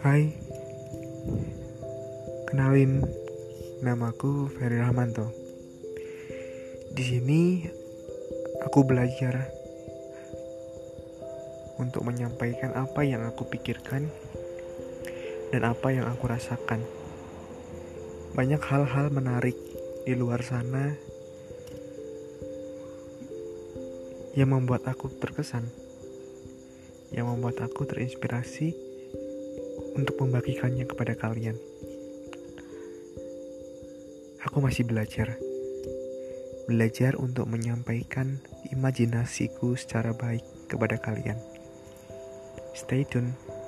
Hai, kenalin, namaku Ferry Rahmanto. Di sini aku belajar untuk menyampaikan apa yang aku pikirkan dan apa yang aku rasakan. Banyak hal-hal menarik di luar sana yang membuat aku terkesan, yang membuat aku terinspirasi untuk membagikannya kepada kalian. Aku masih belajar. Belajar untuk menyampaikan imajinasiku secara baik kepada kalian. Stay tune.